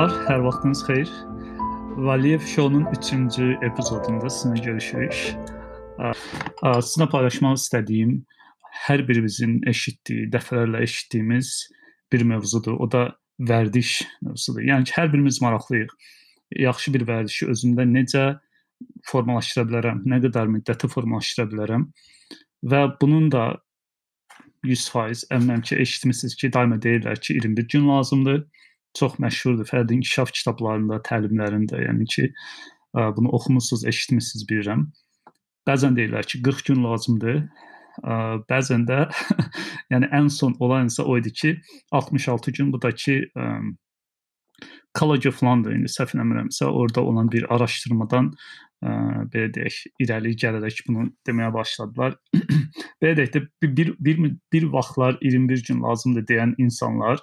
Hər vaxtınız xeyir. Valiyev Show-nun 3-cü epizodunda sizinlə görüşürük. Sizinlə paylaşmaq istədiyim hər birimizin eşitdiyi, dəfələrlə eşitdiyimiz bir mövzudur. O da vərdiş mövzusudur. Yəni ki, hər birimiz maraqlıyıq. Yaxşı bir vərdişi özümdə necə formalaşdıra bilərəm, nə qədər müddətə formalaşdıra bilərəm və bunun da 100% əminəm ki, eşitmisiniz ki, daima deyirlər ki, 21 gün lazımdır çox məşhurdur. Fərdi inkişaf kitablarında, təlimlərində, yəni ki, bunu oxumusunuz, eşitmisiniz bilirəm. Bəzən deyirlər ki, 40 gün lazımdır. Bəzən də yəni ən son olan isə o idi ki, 66 gün bu da ki, College of London indi səhv eləmirəmsə, orada olan bir araşdırmadan ə, belə deyək, irəli gələrək bunu deməyə başladılar. belə deyək də bir bir bir vaxtlar 21 gün lazımdır deyən insanlar,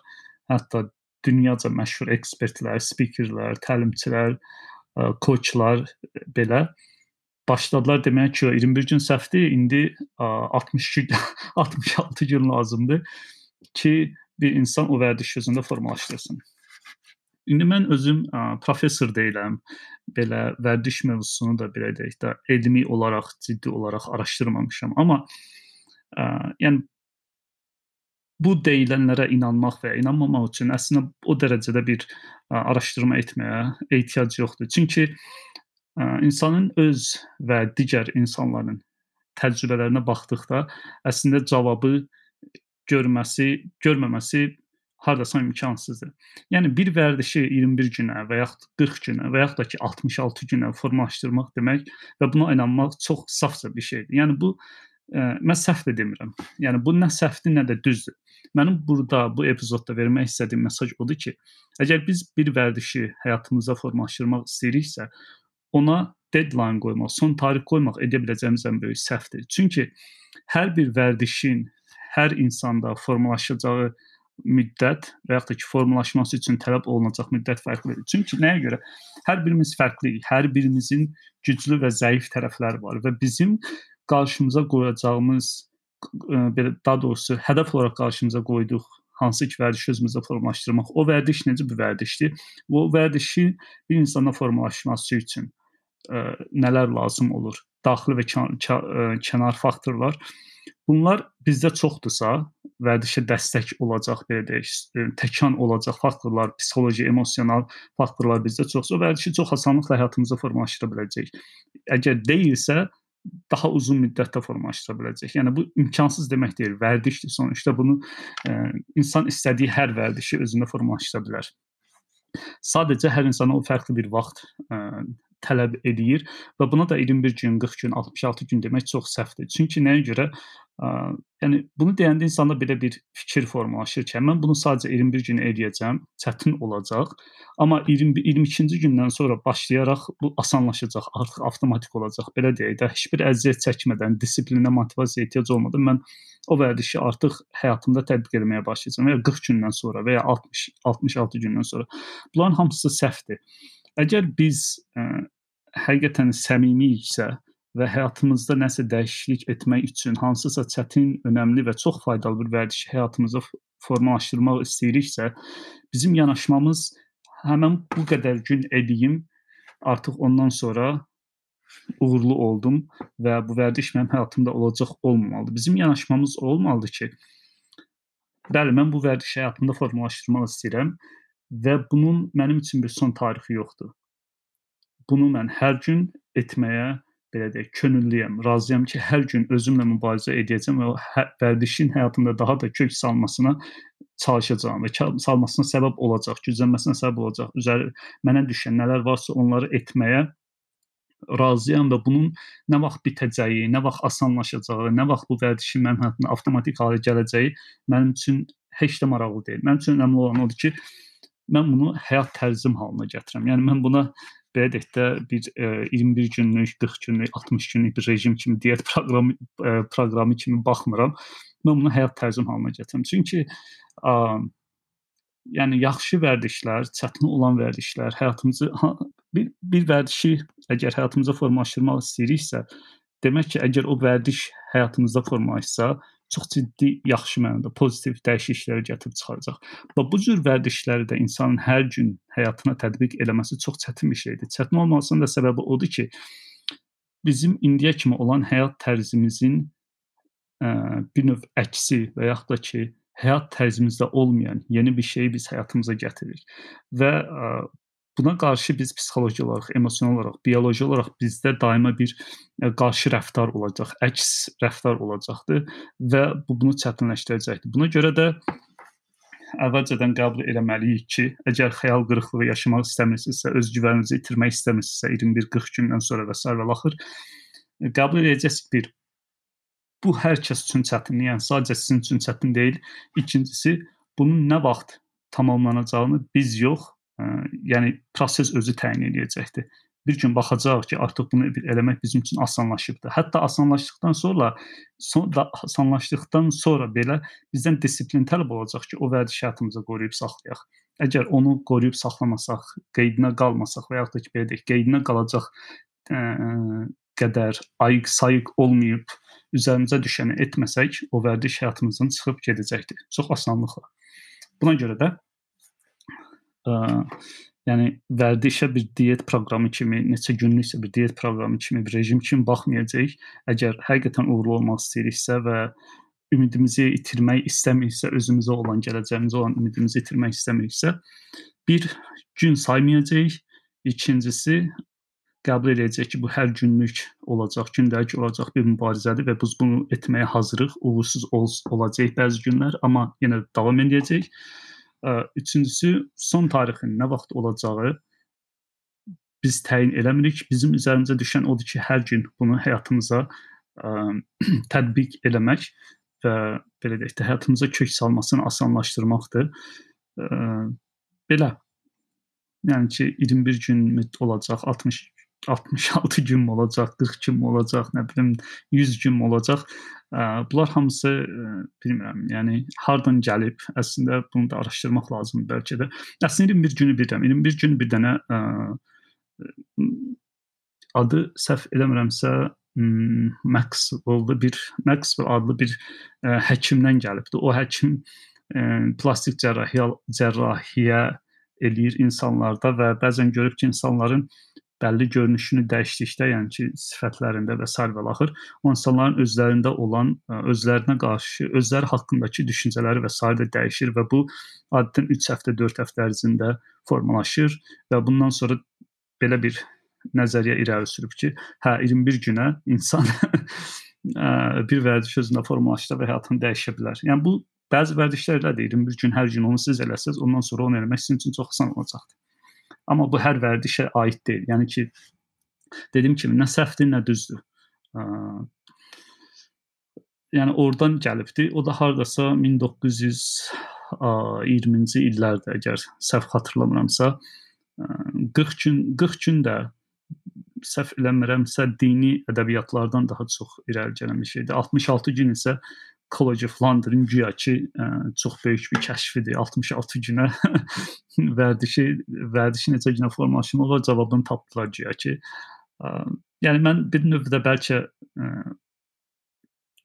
hətta dünyaca məşhur ekspertlər, spikerlər, təlimçilər, koçlar belə başladılar demək ki, 21 gün səhvdir, indi 62 66 gün lazımdır ki, bir insan o vərdiş özündə formalaşdırsın. İndi mən özüm ə, professor deyiləm. Belə vərdiş mövzusunu da belə deyək də elmi olaraq, ciddi olaraq araşdırmamışam, amma ə, yəni bu deyilənlərə inanmaq və inanmamaq üçün əslində o dərəcədə bir araşdırma etməyə ehtiyac yoxdur. Çünki insanın öz və digər insanların təcrübələrinə baxdıqda əslində cavabı görməsi, görməməsi hardasa imkansızdır. Yəni bir vərdişi 21 günə və yaxud 40 günə və yaxud da ki 66 günə formalaşdırmaq demək və buna inanmaq çox safca bir şeydir. Yəni bu mən səhv demirəm. Yəni bu nə səhvdir, nə də düzdür. Mənim burada bu epizodda vermək istədiyim mesaj odur ki, əgər biz bir vərdişi həyatımıza formalaşdırmaq istəyiriksə, ona deadline qoymaq, son tarix qoymaq edə biləcəyimiz ən böyük səhvdir. Çünki hər bir vərdişin hər insanda formalaşacağı müddət və yaxud da ki, formalaşması üçün tələb olunacaq müddət fərqlidir. Çünki nəyə görə? Hər birimiz fərqliyik. Hər birimizin güclü və zəif tərəfləri var və bizim qarşımıza qoyacağımız belə daha doğrusu hədəf olaraq qarşımıza qoyduq hansı ki vərdiş özümüzdə formalaşdırmaq. O vərdiş necə bir vərdişdir? Bu vərdişi bir insana formalaşması üçün ə, nələr lazım olur? Daxili və kənar faktorlar. Bunlar bizdə çoxdursa, vərdişə dəstək olacaq belə deyək, təkan olacaq faktorlar, psixoloji, emosional faktorlar bizdə çoxsa, vərdişi çox asanlıqla həyatımıza formalaşdıra biləcəyik. Əgər deyilsə, daha uzun müddətdə formalaşdıra biləcək. Yəni bu imkansız demək deyil, vərdişdir. Sonuçta bunu ə, e, insan istədiyi hər vərdişi özündə formalaşdıra bilər. Sadəcə hər insana o fərqli bir vaxt ə, e, tələb edir və buna da 21 gün, 40 gün, 66 gün demək çox səhvdir. Çünki nəyə görə yəni bunu deyəndə insanda belə bir fikir formalaşır ki, mən bunu sadəcə 21 gün eləyəcəm, çətin olacaq. Amma 20 22-ci gündən sonra başlayaraq bu asanlaşacaq, artıq avtomatik olacaq. Belə deyək də, heç bir əziyyət çəkmədən, disiplinə, motivasiyaya ehtiyac olmadan mən o vərdişi artıq həyatımda tətbiq etməyə başlayacağam və ya 40 gündən sonra və ya 60 66 gündən sonra. Bunların hamısı səhvdir. Əgər biz ə, həqiqətən səmimiyiksə, və həyatımızda nəsə dəyişiklik etmək üçün hansısa çətin, önəmli və çox faydalı bir vərdişi həyatımıza formalaşdırmaq istəyiriksə, bizim yanaşmamız həmin bu qədər gün edeyim, artıq ondan sonra uğurlu oldum və bu vərdiş mənim həyatımda olacaq olmamalıdır. Bizim yanaşmamız olmalıdır ki, bəli, mən bu vərdişi həyatımda formalaşdırmaq istəyirəm və bunun mənim üçün bir son tarixi yoxdur. Bunu mən hər gün etməyə belə deyək, könüllüyəm. Razıyam ki, hər gün özümlə mübarizə edəcəm və o hə, vərdişin həyatımda daha da kök salmasına çalışacağam və salmasına səbəb olacaq, güclənməsinə səbəb olacaq. Üzəri mənə düşən nələr varsa onları etməyə razıyam və bunun nə vaxt bitəcəyi, nə vaxt asanlaşacağı, nə vaxt bu vərdişin mənim həyatımda avtomatik halə gələcəyi mənim üçün heç də maraqlı deyil. Mənim üçün önəmli olan odur ki, mən bunu həyat tərzim halına gətirirəm. Yəni mən buna belə deyək də bir e, 21 günlük, 40 günlük, 60 günlük bir rejim kimi, diet proqramı e, proqramı kimi baxmıram. Mən bunu həyat tərzim halına gətirirəm. Çünki ə, yəni yaxşı vərdişlər, çətin olan vərdişlər həyatımızı bir bir vərdişi əgər həyatımıza formalaşdırmaq istəyiriksə, demək ki, əgər o vərdiş həyatımızda formalaşsa, çox ciddi, yaxşı mənada pozitiv dəyişikliklər gətirib çıxaracaq. Və bu cür vərdişləri də insanın hər gün həyatına tətbiq eləməsi çox çətin bir şeydir. Çətin olmasının da səbəbi odur ki, bizim indiyə kimi olan həyat tərzimizin ə, bir növ əksi və yaxud da ki, həyat tərzimizdə olmayan yeni bir şeyi biz həyatımıza gətiririk. Və ə, Buna qarşı biz psixoloji olaraq, emosional olaraq, bioloji olaraq bizdə daima bir ə, qarşı rəftar olacaq, əks rəftar olacaqdır və bu bunu çətinləşdirəcəkdir. Buna görə də əvvəlcədən qəbul etməliyik ki, əgər xəyal qırıqlığı yaşamaq istəmirsinizsə, öz güvəninizi itirmək istəmirsinizsə 21-40 gündən sonra və s. və axır qəbul edəcəksiniz bir bu hər kəs üçün çətindir. Yəni sadəcə sizin üçün çətin deyil. İkincisi, bunun nə vaxt tamamlanacağını biz yox, yəni proses özü təyin edəcəkdir. Bir gün baxacağıq ki, artıq bunu bir eləmək bizim üçün asanlaşıbdı. Hətta asanlaşdıqdan sonra sonra asanlaşdıqdan sonra belə bizdən disiplin tələb olacaq ki, o vərdişi həyatımıza qoruyub saxlayaq. Əgər onu qoruyub saxlamasaq, qeydinə qalmasaq və yaxud da ki, belə deyək, qeydinə qalacaq ə, qədər ayıq sayıq olmayıb üzərimizə düşəni etməsək, o vərdiş həyatımızdan çıxıb gedəcəkdir. Çox asanlıqla. Buna görə də ə, yəni vərdişə bir diet proqramı kimi, neçə günlüksə bir diet proqramı kimi, bir rejim kimi baxmayacağıq. Əgər həqiqətən uğurlu olmaq istəyiriksə və ümidimizi itirmək istəmiriksə, özümüzə olan, gələcəyimizə olan ümidimizi itirmək istəmiriksə, bir gün saymayacağıq. İkincisi qəbul edəcək ki, bu hər günlük olacaq, gündəlik olacaq bir mübarizədir və biz bunu etməyə hazırıq. Uğursuz ol olacaq bəzi günlər, amma yenə davam edəcək. Üçüncüsü, son tarixin nə vaxt olacağı biz təyin eləmirik. Bizim üzərimizə düşən odur ki, hər gün bunu həyatımıza ə, tətbiq eləmək və belə deyək də həyatımıza kök salmasını asanlaşdırmaqdır. Ə, belə. Yəni ki, 21 gün olacaq, 60 66 gün olacaq, 40 gün olacaq, nə bilim 100 gün olacaq. Bunlar hamısı bilmirəm, yəni hardan gəlib? Əslində bunu da araşdırmaq lazımdır bəlkə də. Əslində 21 günü birdən, 21 gün bir dənə ə, adı səhv eləmirəmsə Maxwell-da bir Maxwell adlı bir ə, həkimdən gəlibdi. O həkim ə, plastik cərrahiyyə cərrahiyyə eləyir insanlarda və bəzən görüb ki, insanların bəlli görünüşünü dəyişdikdə, yəni ki, sifətlərində və sair və axır, o insanların özlərində olan, özlərinə qarşı, özləri haqqındakı düşüncələri və sair də dəyişir və bu adətən 3 həftə, 4 həftə ərzində formalaşır və bundan sonra belə bir nəzəriyyə irəli sürüb ki, hə 21 günə insan bir vərdiş özündə formalaşsa və həyatını dəyişə bilər. Yəni bu bəzi vərdişlər elədir. 21 gün hər gün onu siz eləsəz, ondan sonra onu eləmək sizin üçün çox asan olacaqdır. Amma bu hər vərdişə aid deyil. Yəni ki, dediyim kimi nə səhvdir, nə düzdür. Yəni oradan gəlibdi. O da hardasa 1920-ci illərdə, əgər səhv xatırlamıramsa, 40 gün 40 gün də səhv eləmirəmsə dini ədəbiyyatlardan daha çox irəli gələn bir şeydir. 66 gün isə College of London güya ki, ə, çox böyük bir kəşfidir. 66 günə vərdişi vərdişi necə günə formalaşmağa cavabını tapdılar güya ki. Ə, yəni mən bir növ də bəlkə ə,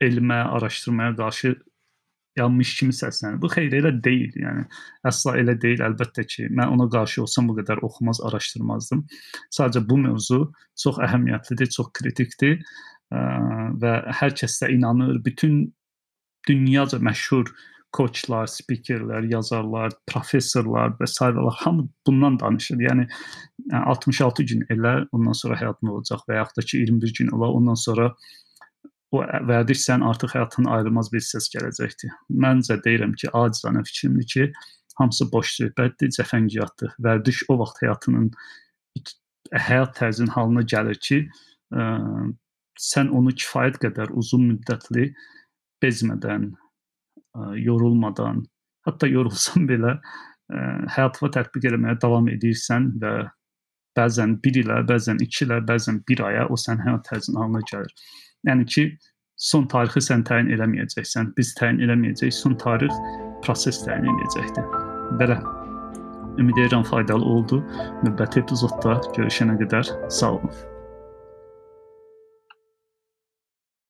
elmə, araşdırmaya qarşı yanmış kimi səslənir. Bu xeyr elə deyil. Yəni əsla elə deyil. Əlbəttə ki, mən ona qarşı olsam bu qədər oxumaz, araşdırmazdım. Sadəcə bu mövzu çox əhəmiyyətlidir, çox kritikdir ə, və hər kəs də inanır. Bütün dünyaca məşhur koçlar, spikerlər, yazarlar, professorlar və sairələr hamı bundan danışır. Yəni 66 gün elə, ondan sonra həyatın olacaq və yaxud da ki 21 gün ola, ondan sonra o vərdiş sən artıq həyatın ayrılmaz bir hissəsi gələcəkdir. Məncə deyirəm ki, acizanə fikrimdir ki, hamısı boş söhbətdir, cəfəngiyatdır. Vərdiş o vaxt həyatının həyat tərzinin halına gəlir ki, ə, sən onu kifayət qədər uzun müddətli bezmədən, yorulmadan, hətta yorulsan belə həyatına tətbiq etməyə davam edirsən və bəzən 1 ilə, bəzən 2 ilə, bəzən 1 aya o sənin həyat tərzin halına gəlir. Yəni ki, son tarixi sən təyin eləməyəcəksən, biz təyin eləməyəcəyik, son tarix proses təyin edəcəkdir. Belə ümid edirəm faydalı oldu. Növbəti epizodda görüşənə qədər sağ olun.